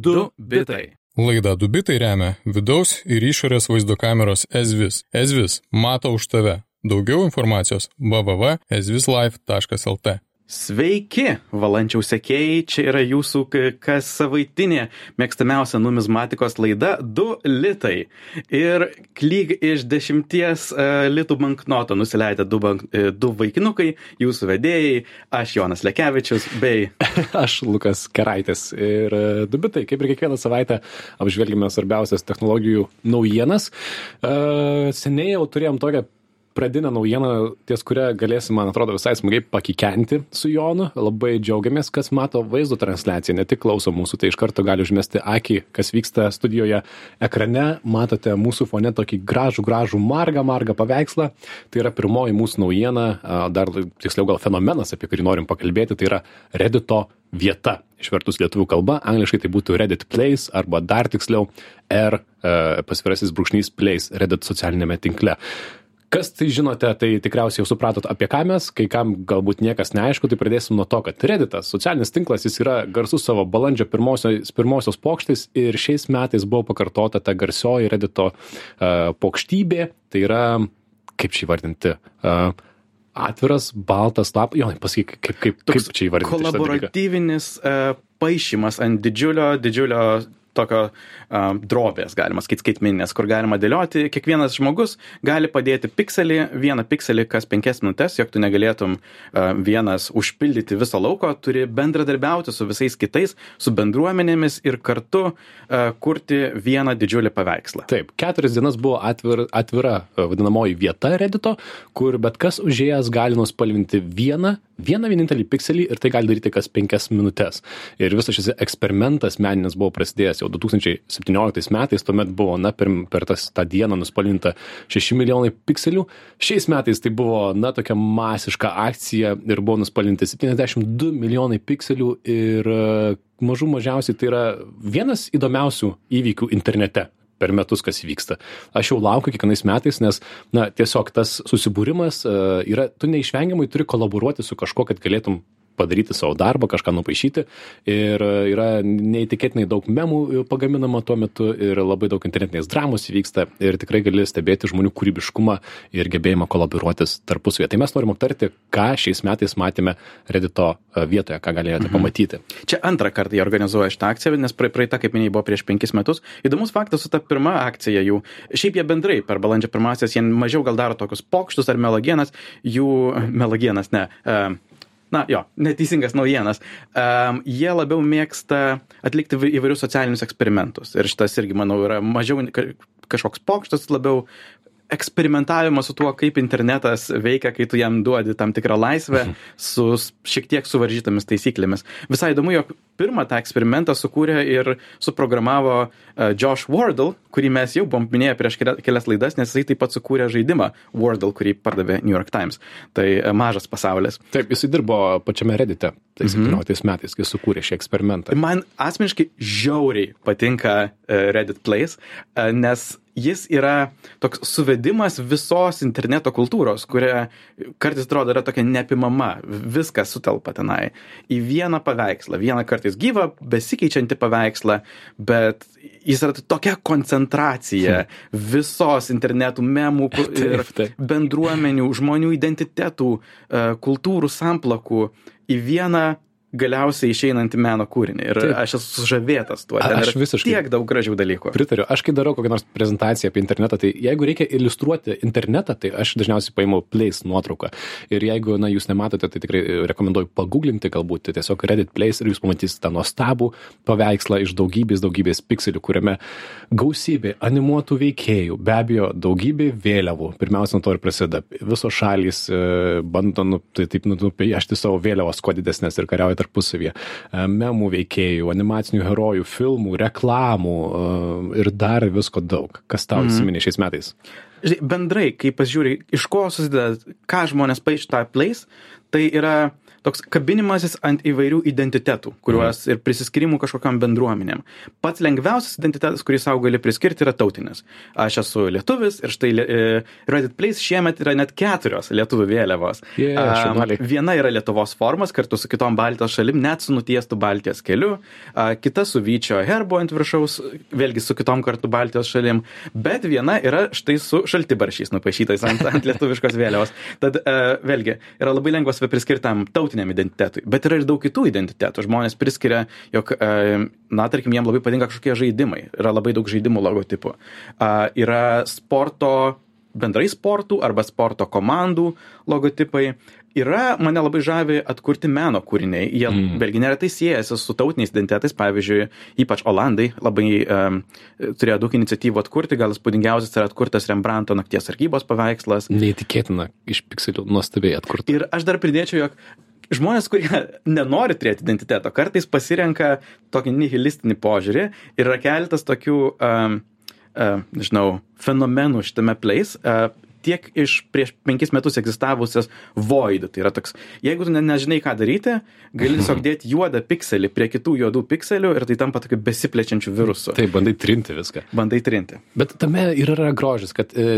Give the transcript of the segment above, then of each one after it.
2 bitai. Laida Dubitai remia vidaus ir išorės vaizdo kameros Ezvis. Ezvis mato už tave. Daugiau informacijos www.ezvislife.lt. Sveiki, valančiaus sekėjai, čia yra jūsų kas savaitinė mėgstamiausia numizmatikos laida 2 litai. Ir klyg iš dešimties uh, litų banknoto nusileidę du, bank, uh, du vaikinukai, jūsų vedėjai, aš Jonas Lekevičius bei Aš Lukas Keraitis. Ir e, dubitai, kaip ir kiekvieną savaitę, apžvelgime svarbiausias technologijų naujienas. E, Seniai jau turėjom tokią pradinę naujieną, ties kurią galėsim, man atrodo, visai smagiai pakikenti su Jonu. Labai džiaugiamės, kas mato vaizdo transliaciją, ne tik klauso mūsų, tai iš karto gali užmesti akį, kas vyksta studijoje ekrane. Matote mūsų fone tokį gražų, gražų, margą, margą paveikslą. Tai yra pirmoji mūsų naujiena, dar tiksliau gal fenomenas, apie kurį norim pakalbėti, tai yra Reddito vieta. Išvertus lietuvių kalba, angliškai tai būtų Reddit Place arba dar tiksliau R e, pasvirasis brūkšnys Place Reddit socialinėme tinkle. Kas tai žinote, tai tikriausiai jau supratot apie ką mes, kai kam galbūt niekas neaišku, tai pradėsim nuo to, kad Redditas, socialinis tinklas, jis yra garsus savo balandžio pirmosios, pirmosios pokštais ir šiais metais buvo pakartota ta garsioji Reddito uh, pokštybė, tai yra, kaip čia įvardinti, uh, atviras, baltas lap, jo, pasakyk, kaip, kaip, kaip Toks čia įvardinti. kolaboratyvinis uh, paaišymas ant didžiulio, didžiulio tokio um, drobės, galima sakyti, skaitmeninės, kur galima dėlioti. Kiekvienas žmogus gali padėti pikselį, vieną pikselį kas penkias minutės, jog tu negalėtum uh, vienas užpildyti viso lauko, turi bendradarbiauti su visais kitais, su bendruomenėmis ir kartu uh, kurti vieną didžiulį paveikslą. Taip, keturias dienas buvo atvira, atvira vadinamoji vieta Reddito, kur bet kas užėjęs gali nuspalvinti vieną, vieną vienintelį pikselį ir tai gali daryti kas penkias minutės. Ir visas šis eksperimentas meninis buvo prasidėjęs jau 2017 metais, tuomet buvo, na, per, per tas, tą dieną nuspalvinta 6 milijonai pikselių. Šiais metais tai buvo, na, tokia masiška akcija ir buvo nuspalvinti 72 milijonai pikselių ir e, mažų mažiausiai tai yra vienas įdomiausių įvykių internete per metus, kas vyksta. Aš jau laukiu kiekvienais metais, nes, na, tiesiog tas susibūrimas uh, yra, tu neišvengiamai turi kolaboruoti su kažkuo, kad galėtum padaryti savo darbą, kažką nupaišyti. Ir yra neįtikėtinai daug memų pagaminama tuo metu ir labai daug internetinės dramos įvyksta ir tikrai gali stebėti žmonių kūrybiškumą ir gebėjimą kolaboruotis tarpusavėje. Tai mes norim aptarti, ką šiais metais matėme Reddito e, vietoje, ką galėjote mhm. pamatyti. Čia antrą kartą jie organizuoja šitą akciją, nes pra- praeita, kaip minėjai, buvo prieš penkis metus. Įdomus faktas su ta pirma akcija jų. Šiaip jie bendrai per balandžio pirmasias, jie mažiau gal daro tokius pokštus ar melagienas, jų melagienas, ne. Uh, Na jo, neteisingas naujienas. Um, jie labiau mėgsta atlikti įvairius socialinius eksperimentus. Ir šitas irgi, manau, yra mažiau ka- kažkoks pokštas, labiau eksperimentavimas su tuo, kaip internetas veikia, kai tu jam duodi tam tikrą laisvę su s- šiek tiek suvaržytomis taisyklėmis. Visai įdomu, jog pirmą tą eksperimentą sukūrė ir suprogramavo uh, Josh Wardle, kurį mes jau buvom minėję prieš kelia- kelias laidas, nes jisai taip pat sukūrė žaidimą Wardle, kurį pardavė New York Times. Tai uh, mažas pasaulis. Taip, jisai dirbo pačiame Reddite, tai 17 metais, kai sukūrė šį eksperimentą. Man asmeniškai žiauriai patinka e, Reddit Place, e, nes jis yra toks suvedimas visos interneto kultūros, kuria kartais atrodo yra tokia neapimama, viskas sutelpa tenai į vieną paveikslą, vieną kartais gyvą, besikeičiantį paveikslą, bet jis yra tokia koncentracija visos internetų memų ir bendruomenių, žmonių identitetų, e, kultūrų samplakų į vieną galiausiai išeinantį meno kūrinį. Ir Taip. aš esu sužavėtas tuo. Aš visiškai- Tiek daug gražių dalykų. Pritariu. Aš kai darau kokią nors prezentaciją apie internetą, tai jeigu reikia iliustruoti internetą, tai aš dažniausiai paimu Place nuotrauką. Ir jeigu, na, jūs nematote, tai tikrai rekomenduoju paguglinti galbūt tiesiog Reddit Place ir jūs pamatysite tą nuostabų paveikslą iš daugybės, daugybės pikselių, kuriame gausybė animuotų veikėjų, be abejo, daugybė vėliavų. Pirmiausia, nuo to ir prasideda. Visos šalys e, bando, nu, tai taip, nu, nupiešti savo vėliavas kuo didesnės ir kariauja tarpusavyje. E, memų veikėjų, animacinių herojų, filmų, reklamų e, ir dar visko daug. Kas tau Mhm. įsiminė šiais metais? Bendrai, kai pasižiūri, iš ko susideda, ką žmonės paaiš tą place, tai yra toks kabinimasis ant įvairių identitetų, kuriuos ir prisiskyrimų kažkokiam bendruomenėm. Pats lengviausias identitetas, kurį savo gali priskirti, yra tautinis. Aš esu lietuvis ir štai e, Reddit Place šiemet yra net keturios lietuvių vėliavos. Yeah, šaunuoliai. viena yra Lietuvos formas kartu su kitom Baltijos šalim, net su nutiestų Baltijos keliu, a, kita su Vyčio herbo ant viršaus, vėlgi su kitom kartu Baltijos šalim, bet viena yra štai su šaltibaršiais nupaišytais ant, ant lietuviškos vėliavos. Tad a, vėlgi yra labai lengva save priskirtam tautiniam identitetui, bet yra ir daug kitų identitetų. Žmonės priskiria, jog, a, na, tarkim, jiems labai patinka kažkokie žaidimai, yra labai daug žaidimų logotipų. A, yra sporto bendrai sportų arba sporto komandų logotipai. Yra, mane labai žavi atkurti meno kūriniai. Jie mm. vėlgi neretai siejasi su tautiniais identitetais. Pavyzdžiui, ypač Olandai labai um, turėjo daug iniciatyvų atkurti. Gal spūdingiausias yra atkurtas Rembrandto nakties sargybos paveikslas. Neįtikėtina, iš pikselių nuostabiai atkurta. Ir aš dar pridėčiau, jog žmonės, kurie nenori turėti identiteto, kartais pasirenka tokį nihilistinį požiūrį ir yra keletas tokių, um, uh, nežinau, fenomenų šitame place. Uh, tiek iš prieš penkis metus egzistavusias void. Tai yra toks, jeigu tu ne, nežinai, ką daryti, gali tiesiog dėti juodą pikselį prie kitų juodų pikselių ir tai tampa tokiu besiplečiančiu virusu. Tai bandai trinti viską. Bandai trinti. Bet tame ir yra grožis, kad e,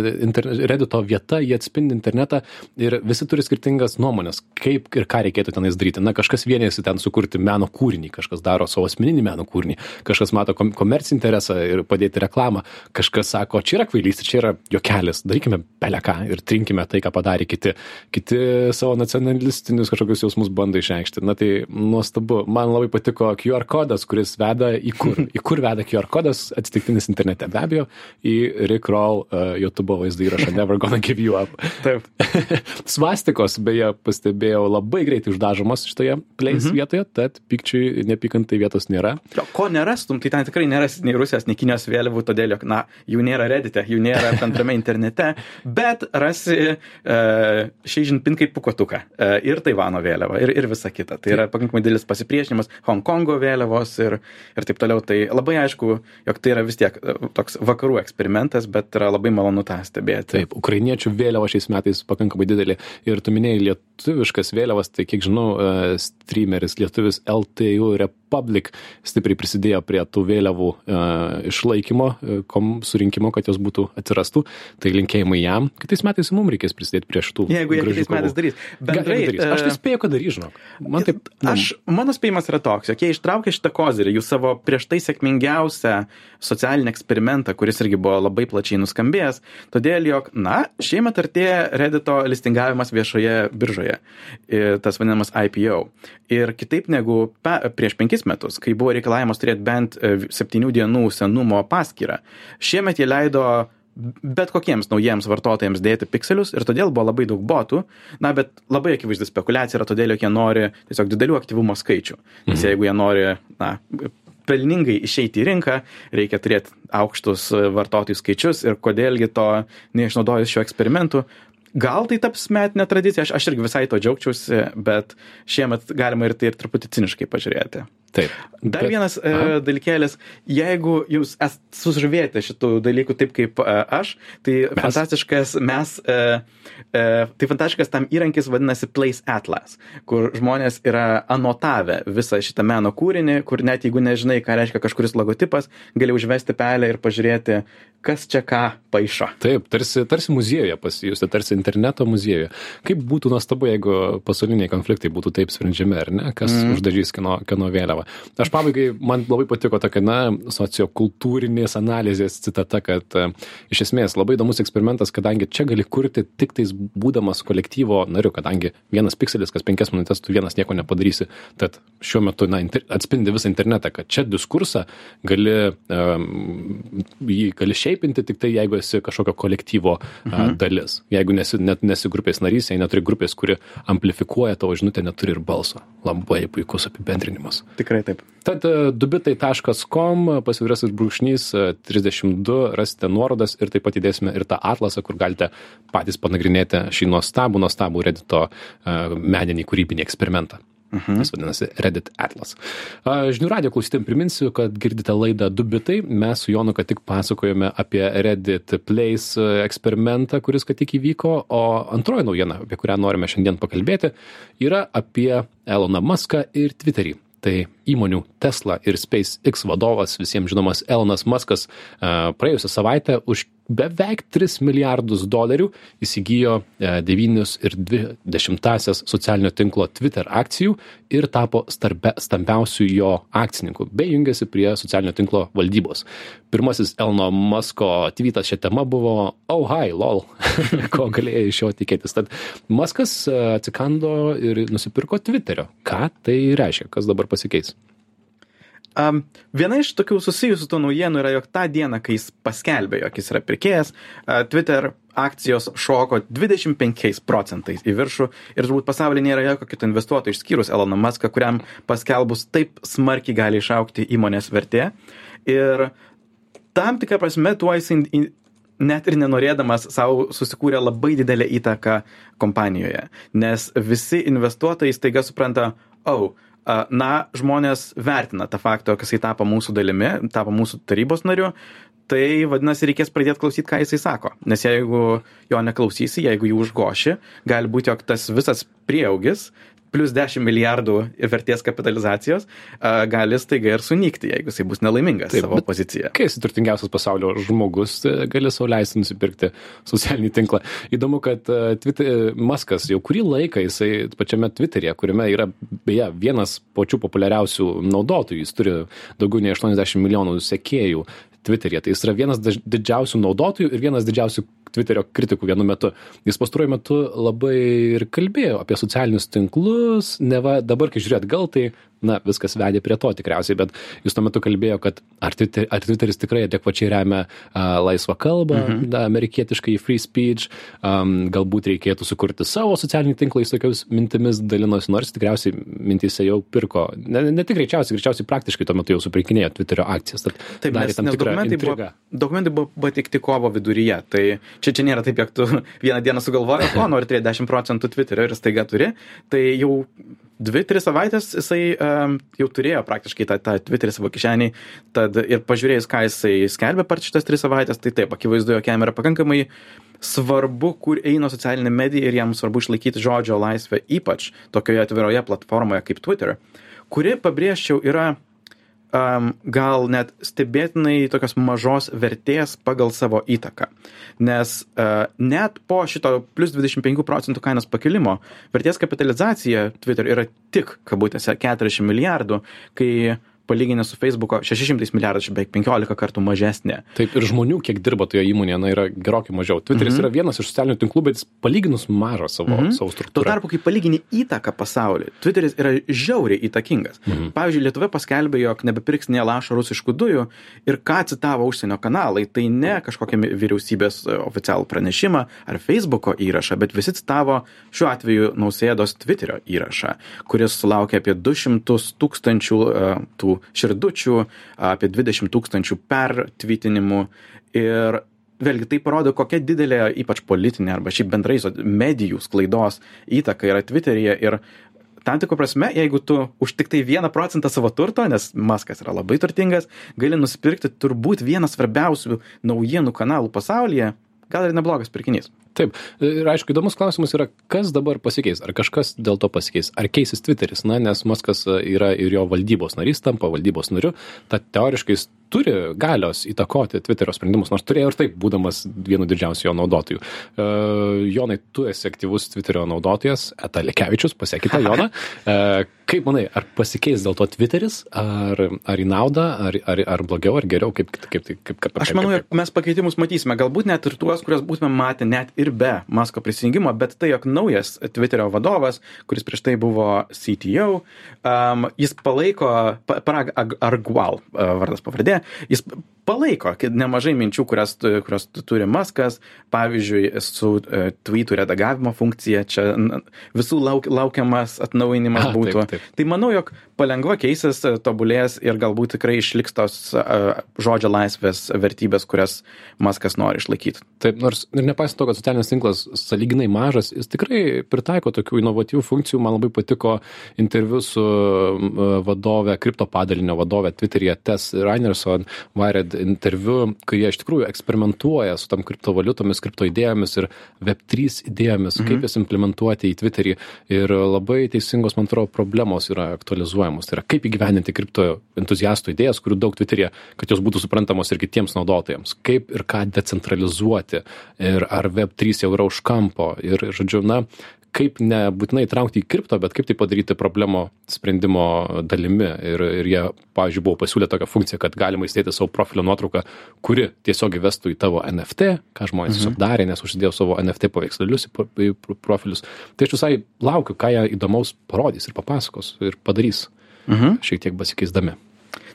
Reddito vieta, jie atspindi internetą ir visi turi skirtingas nuomonės, kaip ir ką reikėtų tenais daryti. Na, kažkas vienėsi ten sukurti meno kūrinį, kažkas daro savo asmeninį meno kūrinį, kažkas mato kom komercinį interesą ir padėti reklamą, kažkas sako, čia yra kvailystė, čia yra juokelis, darykime beleką ir trinkime tai, ką padarė kiti. Kiti savo nacionalistinius kažkokius jausmus bando išreikšti. Na tai nuostabu. Man labai patiko QR kodas, kuris veda į kur. Į kur veda QR kodas atsitiktinis internete. Be abejo, į Rick Roll uh, YouTube vaizdo įrašą Never Gonna Give You Up. Taip. Svastikos, beje, pastebėjau, labai greitai uždažomos šitoje place mhm. vietoje, tad pikčiui nepykantai vietos nėra. Jo, ko nerastum, tai ten tikrai nerasit nei Rusijos, nei Kinijos vėliavų, todėl, jog, na, jų nėra redite, jų nėra bendrame internete, bet rasi uh, Šeižinpin kaip pukotuką uh, ir Taivano vėliavą ir, ir visa kita. Tai yra pakankamai didelis pasipriešinimas Hongkongo vėliavos ir, ir taip toliau. Tai labai aišku, jog tai yra vis tiek e, toks vakarų eksperimentas, bet yra labai malonu tą stebėti. Taip, ukrainiečių vėliava šiais metais pakankamai didelė. Ir tu minėjai lietuviškas vėliavas, tai kiek žinau, uh, streameris lietuvis LTU Republic stipriai prisidėjo prie tų vėliavų uh, išlaikymo, uh, kom surinkimo, kad jos būtų atsirastų. Tai linkėjimai jam. Kitais metais mums reikės prisidėti prie šitų. Jeigu jie kitais metais darys. Bendrai, darys. Aš tai e, spėju, kad darys, žinok. Man taip. nu, Aš, mano spėjimas yra toks, jog jie ištraukė šitą kozirį, jų savo prieš tai sėkmingiausią socialinį eksperimentą, kuris irgi buvo labai plačiai nuskambėjęs, todėl jog, na, šiemet artėja Reddito listingavimas viešoje biržoje, ir tas vadinamas IPO. Ir kitaip negu pe, prieš penkis metus, kai buvo reikalavimas turėti bent e, septynių dienų senumo paskyrą, šiemet jie leido bet kokiems naujiems vartotojams dėti pikselius ir todėl buvo labai daug botų, na, bet labai akivaizdi spekulacija yra todėl, jog jie nori tiesiog didelių aktyvumo skaičių. Nes Mhm. jeigu jie nori, na, pelningai išeiti į rinką, reikia turėti aukštus e, vartotojų skaičius ir kodėlgi to neišnaudojus šiuo eksperimentu. Gal tai taps metinė tradicija, aš, aš irgi visai to džiaugčiausi, bet šiemet galima ir tai ir truputį ciniškai pažiūrėti. Taip. Dar Bet- vienas e, Aha. dalykėlis, jeigu jūs esate sužavėti šitų dalykų taip kaip e, aš, tai Mes? fantastiškas mes, e, e, tai fantastiškas tam įrankis vadinasi Place Atlas, kur žmonės yra anotavę visą šitą meno kūrinį, kur net jeigu nežinai, ką reiškia kažkuris logotipas, gali užvesti pelę ir pažiūrėti, kas čia ką paaišo. Taip, tarsi, tarsi muziejuje pasijusti, tarsi interneto muziejuje. Kaip būtų nuostabu, jeigu pasauliniai konfliktai būtų taip sprendžiami, ar ne? Kas mm. uždažys kino, kino vėliavą. Aš pabaigai, man labai patiko tokia, na, sociokultūrinės analizės citata, kad e, iš esmės labai įdomus eksperimentas, kadangi čia gali kurti tik tais būdamas kolektyvo nariu, kadangi vienas pikselis, kas penkias minutės, tu vienas nieko nepadarysi. Tad šiuo metu, na, inter, atspindi visą internetą, kad čia diskursą gali, um, jį gali šeipinti tik tai, jeigu esi kažkokio kolektyvo mhm. uh, dalis. Jeigu nesi, net nesi grupės narys, jei neturi grupės, kuri amplifikuoja tavo žinutę, neturi ir balso. Labai puikus apibendrinimas. Tikrai taip. Tad e, dubitai.com pasvirasis brūkšnys e, 32 rasite nuorodas ir taip pat įdėsime ir tą atlasą, kur galite patys panagrinėti šį nuostabų, nuostabų redito e, meninį kūrybinį eksperimentą. Mhm. Jis vadinasi Reddit Atlas. Žinių radio klausytėm priminsiu, kad girdite laidą Dubitai. Mes su Jonu ką tik pasakojome apie Reddit Place eksperimentą, kuris ką tik įvyko, o antroji naujiena, apie kurią norime šiandien pakalbėti, yra apie Eloną Muską ir Twitterį tai įmonių tesla ir spacex vadovas visiems žinomas elonas muskas praėjusią savaitę už beveik tris milijardus dolerių įsigijo e, devynis ir dvi dešimtąsias socialinio tinklo Twitter akcijų ir tapo stambiausių jo akcininkų, bei jungiasi prie socialinio tinklo valdybos. Pirmasis Elno Musko tweetas šią temą buvo Oh hi, lol, ko galėjai iš jo tikėtis. Tad Muskas e, atsikando ir nusipirko Twitterio. Ką tai reiškia, kas dabar pasikeis? Um, viena iš tokių susijusių tų naujienų yra, jog tą dieną, kai jis paskelbė, jog jis yra pirkėjas, uh, Twitter akcijos šoko 25 procentais į viršų ir turbūt pasaulyje nėra jokio kito investuotojo išskyrus Eloną Muską, kuriam paskelbus taip smarkiai gali išaukti įmonės vertė. Ir tam tikrą prasme tuo jis net ir nenorėdamas savo susikūrė labai didelę įtaką kompanijoje, nes visi investuotojai staiga supranta, oh, na, žmonės vertina tą faktą, kad jisai tapo mūsų dalimi, tapo mūsų tarybos nariu, tai vadinasi, reikės pradėti klausyti, ką jisai sako. Nes jeigu jo neklausysi, jeigu jų užgoši, gali būti, jog tas visas prieaugis plius 10 milijardų vertės kapitalizacijos gali staiga ir sunykti, jeigu jisai bus nelaimingas Taip, savo poziciją. Kai esi turtingiausias pasaulio žmogus, e, gali sauliaisti nusipirkti socialinį tinklą. Įdomu, kad e, Twitter, Maskas jau kurį laiką jisai pačiame Twitter'e, kuriame yra beje vienas pačių populiariausių naudotojų, jis turi daugiau nei 80 milijonų sekėjų Twitter'e. Tai jis yra vienas didžiausių naudotojų ir vienas didžiausių Twitterio kritikų vienu metu. Jis pastaruoju metu labai ir kalbėjo apie socialinius tinklus, neva dabar, kai žiūrėt gal, tai na, viskas vedė prie to tikriausiai, bet jis tuo metu kalbėjo, kad ar, Twitter, ar Twitteris tikrai adekvačiai remia uh, laisvą kalbą, mhm. da, amerikietiškai free speech, um, galbūt reikėtų sukurti savo socialinį tinklą, jis tokiaus mintimis dalinosi, nors tikriausiai mintise jau pirko, ne, ne tik greičiausiai, greičiausiai praktiškai tuo metu jau supirkinėjo Twitterio akcijas. Taip, nes, nes dokumentai, buvo, dokumentai buvo pateikti kovo viduryje, tai čia, čia nėra taip, jog tu vieną dieną sugalvoji, o nori turėti 10 procentų Twitterio ir staiga turi, tai jau dvi, tris savaitės jisai um, jau turėjo praktiškai tą, tą Twitterį savo kišenį, tad ir pažiūrėjus, ką jisai skelbė per šitas tris savaitės, tai taip, akivaizdu, jog jam yra pakankamai svarbu, kur eina socialinė medija ir jam svarbu išlaikyti žodžio laisvę, ypač tokioje atviroje platformoje kaip Twitter, kuri, pabrėžčiau, yra um, gal net stebėtinai tokios mažos vertės pagal savo įtaką. Nes uh, net po šito plus 25 procentų kainos pakilimo vertės kapitalizacija Twitter yra tik, kabutėse, 40 milijardų, kai palyginę su Facebook'o 600 milijardų, čia beveik 15 kartų mažesnė. Taip, ir žmonių, kiek dirba toje įmonėje, na, yra gerokai mažiau. Twitteris mm -hmm. yra vienas iš socialinių tinklų, bet jis palyginus mažą savo, mm -hmm. savo struktūrą. Tuo tarpu, kai palygini įtaką pasauliu, Twitteris yra žiauriai įtakingas. Mm -hmm. Pavyzdžiui, Lietuva paskelbė, jog nebepirks nie lašo rusiškų dujų ir ką citavo užsienio kanalai, tai ne kažkokią vyriausybės oficialų pranešimą ar Facebook'o įrašą, bet visi citavo šiuo atveju nausėdos Twitterio įrašą, kuris sulaukė apie 200 tūkstančių uh, tų širdučių, apie 20 tūkstančių pertvitinimų ir vėlgi tai parodo, kokia didelė, ypač politinė arba šiaip bendrai medijų sklaidos įtaka yra Twitter'yje ir tam tikrų prasme, jeigu tu už tik tai vieną procentą savo turto, nes Maskas yra labai turtingas, gali nusipirkti turbūt vieną svarbiausių naujienų kanalų pasaulyje, gal ir neblogas pirkinys. Taip, ir aišku, įdomus klausimas yra, kas dabar pasikeis, ar kažkas dėl to pasikeis, ar keisis Twitteris, na, nes Maskas yra ir jo valdybos narys, tampa valdybos nariu, tad teoriškai jis turi galios įtakoti Twitterio sprendimus, nors turėjo ir taip, būdamas vienu didžiausių jo naudotojų. Uh, Jonai, tu esi aktyvus Twitterio naudotojas, Eta Lekevičius, pasiekite Joną. Uh, kaip manai, ar pasikeis dėl to Twitteris, ar, ar į naudą, ar, ar, ar blogiau, ar geriau, kaip, kaip, kaip, kaip, kaip Aš manau, jog mes pakeitimus matysime, galbūt net ir tuos, kuriuos būtume matę net ir be Masko prisijungimo, bet tai, jog naujas Twitterio vadovas, kuris prieš tai buvo CTO, um, jis palaiko, Parag Argual uh, vardas pavardė, jis palaiko kad nemažai minčių kurias kurias tu turi maskas pavyzdžiui su e, tvytų redagavimo funkcija čia visų lauk laukiamas atnaujinimas A, taip, būtų taip. tai manau jog palengva keisis tobulės ir galbūt tikrai išliks tos žodžio laisvės vertybės kurias maskas nori išlaikyt Taip, nors ir nepaisant to, kad socialinis tinklas saliginai mažas, jis tikrai pritaiko tokių inovatyvių funkcijų. Man labai patiko interviu su vadove, kripto padalinio vadove Twitter'yje Tess Reinerson, Wired interviu, kai jie iš tikrųjų eksperimentuoja su tam kriptovaliutomis, kripto idėjomis ir Web3 idėjomis, mhm. kaip jas implementuoti į Twitter'į. Ir labai teisingos, man atrodo, problemos yra aktualizuojamos. Tai yra, kaip įgyveninti kripto entuziastų idėjas, kurių daug Twitter'yje, kad jos būtų suprantamos ir kitiems naudotojams. Kaip ir ką decentralizuoti ir ar Web3 jau yra už kampo. Ir, žodžiu, na, kaip nebūtinai įtraukti į kripto, bet kaip tai padaryti problemo sprendimo dalimi. Ir, ir jie, pavyzdžiui, buvo pasiūlę tokią funkciją, kad galima įstėti savo profilio nuotrauką, kuri tiesiog įvestų į tavo NFT, ką žmonės tiesiog Mhm. darė, nes užsidėjo savo NFT paveikslelius į, pro- į pro- profilius. Tai aš visai laukiu, ką jie įdomaus parodys ir papasakos ir padarys, mhm. šiek tiek pasikeisdami.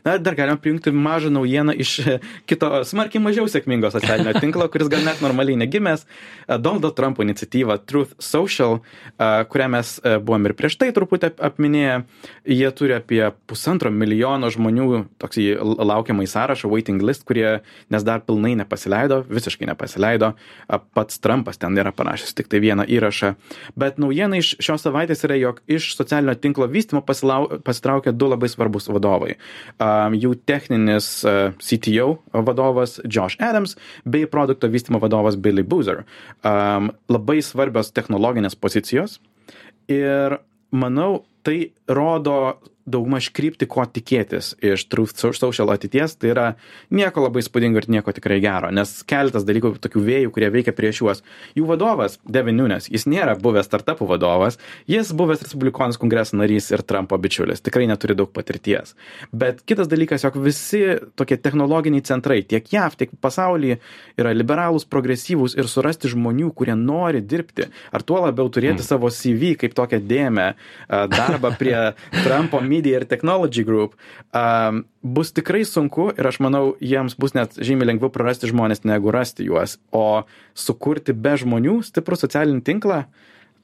Na, dar galima prijungti mažą naujieną iš e, kito smarkiai mažiau sėkmingo socialinio tinklo, kuris gal net normaliai negimęs. E, Donaldo Trumpo iniciatyva Truth Social, e, kurią mes buvom ir prieš tai truputį ap- apminėję. Jie turi apie pusantro milijono žmonių tokį laukiamą į sąrašą, waiting list, kurie nes dar pilnai nepasileido, visiškai nepasileido. Pats Trumpas ten yra parašęs tik tai vieną įrašą. Bet naujiena iš šios savaitės yra, jog iš socialinio tinklo vystimo pasilau- pasitraukė du labai svarbus vadovai. Jų techninis uh, CTO vadovas Josh Adams bei produkto vystimo vadovas Billy Boozer. Labai svarbios technologinės pozicijos ir manau, tai rodo daugmaž krypti, ko tikėtis iš Truth Social ateities, tai yra nieko labai spūdingo ir nieko tikrai gero, nes keletas dalykų, tokių vėjų, kurie veikia prieš juos. Jų vadovas, Devin Nunes, jis nėra buvęs startupų vadovas, jis buvęs Respublikonų kongreso narys ir Trumpo bičiulis, tikrai neturi daug patirties. Bet kitas dalykas, jog visi tokie technologiniai centrai tiek JAV, tiek pasaulyje yra liberalūs, progresyvūs ir surasti žmonių, kurie nori dirbti, ar tuo labiau turėti mm. savo CV kaip tokią dėmę darbą prie Trumpo Media ir Technology Group, um, bus tikrai sunku ir aš manau, jiems bus net žymiai lengviau prarasti žmonės, negu rasti juos. O sukurti be žmonių stiprų socialinį tinklą,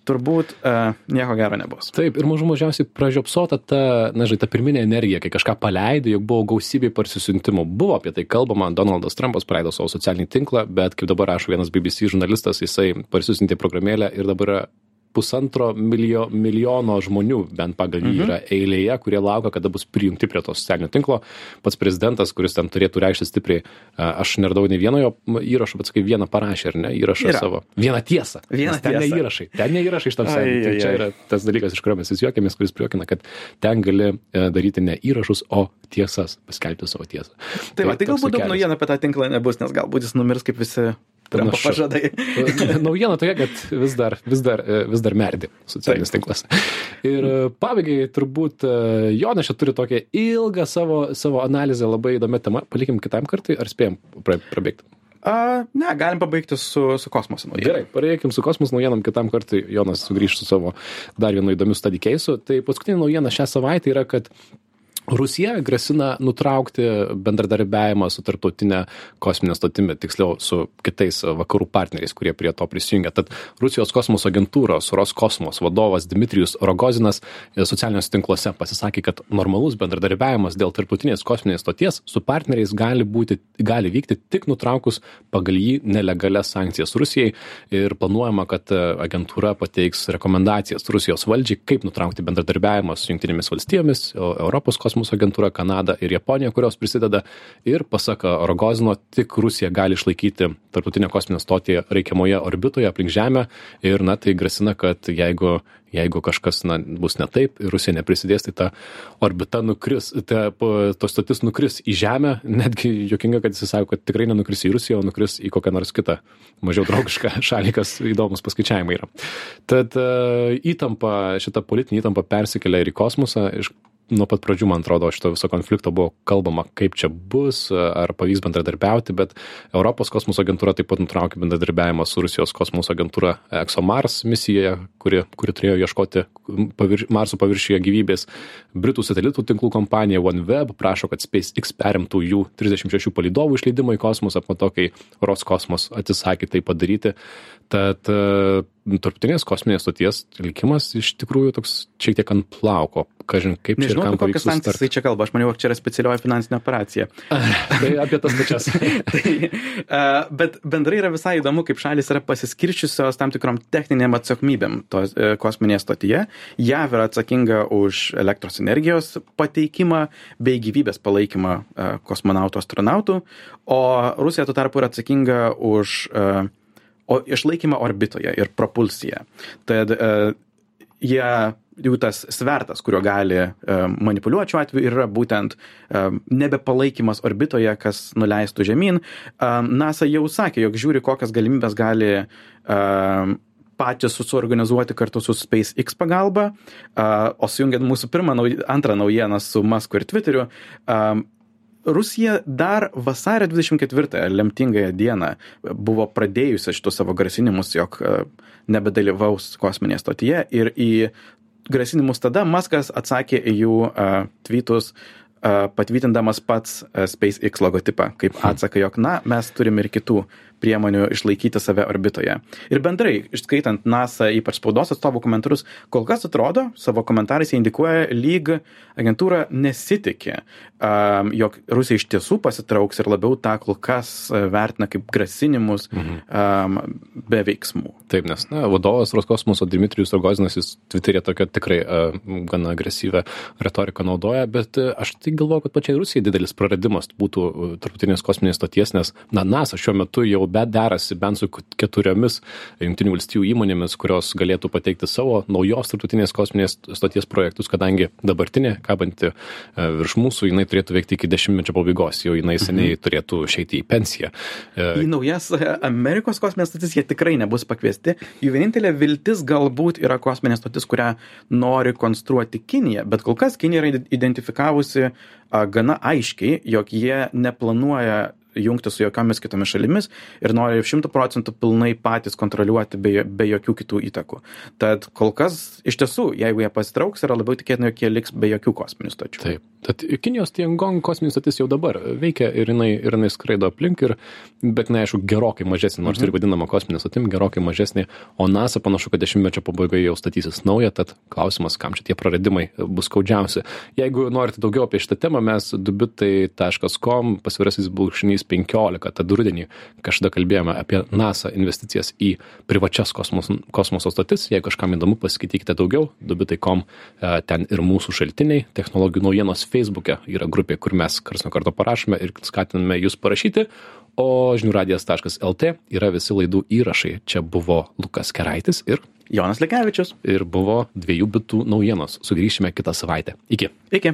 turbūt uh, nieko gero nebus. Taip, ir mažų mažiausiai pražiopsota ta, na žinai, ta pirminė energija, kai kažką paleidai, juk buvo gausybė parsisiuntimų. Buvo apie tai kalbama, Donaldas Trumpas paleido savo socialinį tinklą, bet kaip dabar rašo vienas BBC žurnalistas, jisai parsisiuntė programėlę ir dabar pusantro milijo, milijono žmonių, bent pagal jį Mhm. yra eilėje, kurie laukia, kada bus prijungti prie to socialinio tinklo. Pats prezidentas, kuris ten turėtų reikšti stipriai, aš neradau nei vieno jo įrašo, bet sakai, vieną parašė, ar ne, įrašą Yra. savo. Vieną tiesą. Vieną ten tiesą. ne įrašai, ten ne įrašai iš tam socialinių. Tai ai, čia yra tas dalykas, iš kurio mes vis juokiamės, kuris priokina, kad ten gali e, daryti ne įrašus, o tiesas, paskelbti savo tiesą. Tai, va, tai galbūt daug naujienų apie tą tinklą nebus, nes galbūt jis numirs kaip visi Trumpo pažadai. Naujiena tokia, kad vis dar, vis dar, e, vis dar merdi socialinis tinklas. Ir e, pabaigai turbūt e, Jonas čia turi tokią ilgą savo, savo analizę, labai įdomią temą. Palikim kitam kartui, ar spėjom pra, prabėgti? A, ne, galim pabaigti su, su kosmoso naujiena. Gerai, pareikim su kosmos naujienom kitam kartui. Jonas sugrįž su savo dar vienu įdomiu case'u. Tai paskutinė naujiena šią savaitę yra, kad Rusija grasina nutraukti bendradarbiavimą su tarptautinė kosminė stotimi, tiksliau su kitais vakarų partneriais, kurie prie to prisijungia. Tad Rusijos kosmoso agentūros Roskosmos vadovas Dmitrijus Rogozinas socialiniuose tinkluose pasisakė, kad normalus bendradarbiavimas dėl tarptautinės kosminės stoties su partneriais gali, būti, gali vykti tik nutraukus pagal jį nelegalias sankcijas Rusijai ir planuojama, kad agentūra pateiks rekomendacijas Rusijos valdžiai, kaip nutraukti bendradarbiavimą su Junktinėmis valstijomis, Europos kosmoso kosmoso agentūra Kanada ir Japonija, kurios prisideda. Ir pasak Rogozino, tik Rusija gali išlaikyti tarptautinę kosminę stotį reikiamoje orbitoje aplink Žemę. Ir, na, tai grasina, kad jeigu, jeigu kažkas na, bus ne taip ir Rusija neprisidės, tai ta orbita nukris, ta, to stotis nukris į Žemę. Netgi jokinga, kad jis sako, kad tikrai nenukris į Rusiją, o nukris į kokią nors kitą mažiau draugišką šalį, kas įdomus paskaičiavimai yra. Tad uh, įtampa, šita politinė įtampa persikelia ir į kosmosą. Iš nuo pat pradžių, man atrodo, šito viso konflikto buvo kalbama, kaip čia bus, ar pavyks bendradarbiauti, bet Europos kosmoso agentūra taip pat nutraukė bendradarbiavimą su Rusijos kosmoso agentūra ExoMars misijoje, kuri, kuri turėjo ieškoti pavirš, Marso paviršiuje gyvybės. Britų satelitų tinklų kompanija OneWeb prašo, kad SpaceX perimtų jų 36 palidovų išleidimą į kosmosą po to, kai Roskosmos atsisakė tai padaryti. Tad tarptautinės kosminės stoties likimas iš tikrųjų toks šiek tiek ant plauko. Kažin, kaip Nežinau, čia kokias sankcijas tai čia kalba. Aš maniau, kad čia yra specialioji finansinė operacija. Tai apie tas pačias. tai, uh, bet bendrai yra visai įdomu, kaip šalis yra pasiskirčiusios tam tikrom techninėm atsakomybėm tos uh, kosminėje stotyje. JAV yra atsakinga už elektros energijos pateikimą bei gyvybės palaikymą uh, kosmonautų astronautų, o Rusija tuo tarpu yra atsakinga už uh, o išlaikymą orbitoje ir propulsiją. Tad uh, jie jų tas svertas, kuriuo gali uh, manipuliuoti šiuo atveju, yra būtent uh, nebepalaikymas orbitoje, kas nuleistų žemyn. Uh, NASA jau sakė, jog žiūri, kokias galimybės gali uh, patys suorganizuoti kartu su SpaceX pagalba, uh, o sujungiant mūsų pirmą, antrą naujieną su Musku ir Twitteriu, um, Rusija dar vasario 24-ąją lemtingąją dieną buvo pradėjusi šitus savo grasinimus, jog e, nebedalyvaus kosminėje stotyje ir į grasinimus tada Maskas atsakė į jų uh, tweetus uh, patvirtindamas pats uh, SpaceX logotipą kaip atsaką, jog na, mes turime ir kitų priemonių išlaikyti save orbitoje. Ir bendrai, išskaitant NASA, ypač spaudos atstovų komentarus, kol kas atrodo, savo komentarais jie indikuoja, lyg agentūra nesitikė, jog Rusija iš tiesų pasitrauks ir labiau tą kol kas uh, vertina kaip grasinimus mhm. be veiksmų. Taip, nes na, vadovas Roskosmoso Dmitrijus Rogozinas, jis Twitter'e tokia tikrai uh, gana agresyvę retoriką naudoja, bet uh, aš tai galvoju, kad pačiai Rusijai didelis praradimas būtų uh, tarptautinės kosminės stoties, nes na, NASA šiuo metu jau bet derasi bent su keturiomis jungtinių valstybių įmonėmis, kurios galėtų pateikti savo naujos tarptautinės kosminės stoties projektus, kadangi dabartinė, kabanti uh, virš mūsų, jinai turėtų veikti iki dešimtmečio pabaigos, jau jinai seniai mhm. turėtų išeiti į pensiją. Uh, į naujas Amerikos kosminės stotis jie tikrai nebus pakviesti. Jų vienintelė viltis galbūt yra kosminė stotis, kurią nori konstruoti Kinija, bet kol kas Kinija yra identifikavusi gana aiškiai, jog jie neplanuoja jungti su jokiomis kitomis šalimis ir nori šimtų procentų pilnai patys kontroliuoti be, be jokių kitų įtakų. Tad kol kas iš tiesų, jeigu jie pasitrauks, yra labiau tikėtina, jog jie liks be jokių kosminių stočių. Taip. Tad Kinijos Tiangong kosminis stotis jau dabar veikia ir jinai, ir jinai skraido aplink, ir, bet neaišku, gerokai mažesnė, nors mhm. ir vadinama kosminė stotim, gerokai mažesnė, o NASA panašu, kad dešimtmečio pabaigoje jau statysis nauja, tad klausimas, kam čia tie praradimai bus skaudžiausi. Jeigu norite daugiau apie šitą temą, mes dubitai.com pasvirasis bulkšnys 15, tad rudenį kažkada kalbėjome apie NASA investicijas į privačias kosmos, kosmoso stotis. Jeigu kažkam įdomu, pasiskaitykite daugiau, dubitai.com, ten ir mūsų šaltiniai, technologijų naujienos Facebook'e yra grupė, kur mes kars nuo karto parašome ir skatiname jūs parašyti, o žiniųradijas.lt yra visi laidų įrašai. Čia buvo Lukas Keraitis ir Jonas Lekevičius. Ir buvo dviejų bitų naujienos. Sugrįšime kitą savaitę. Iki. Iki.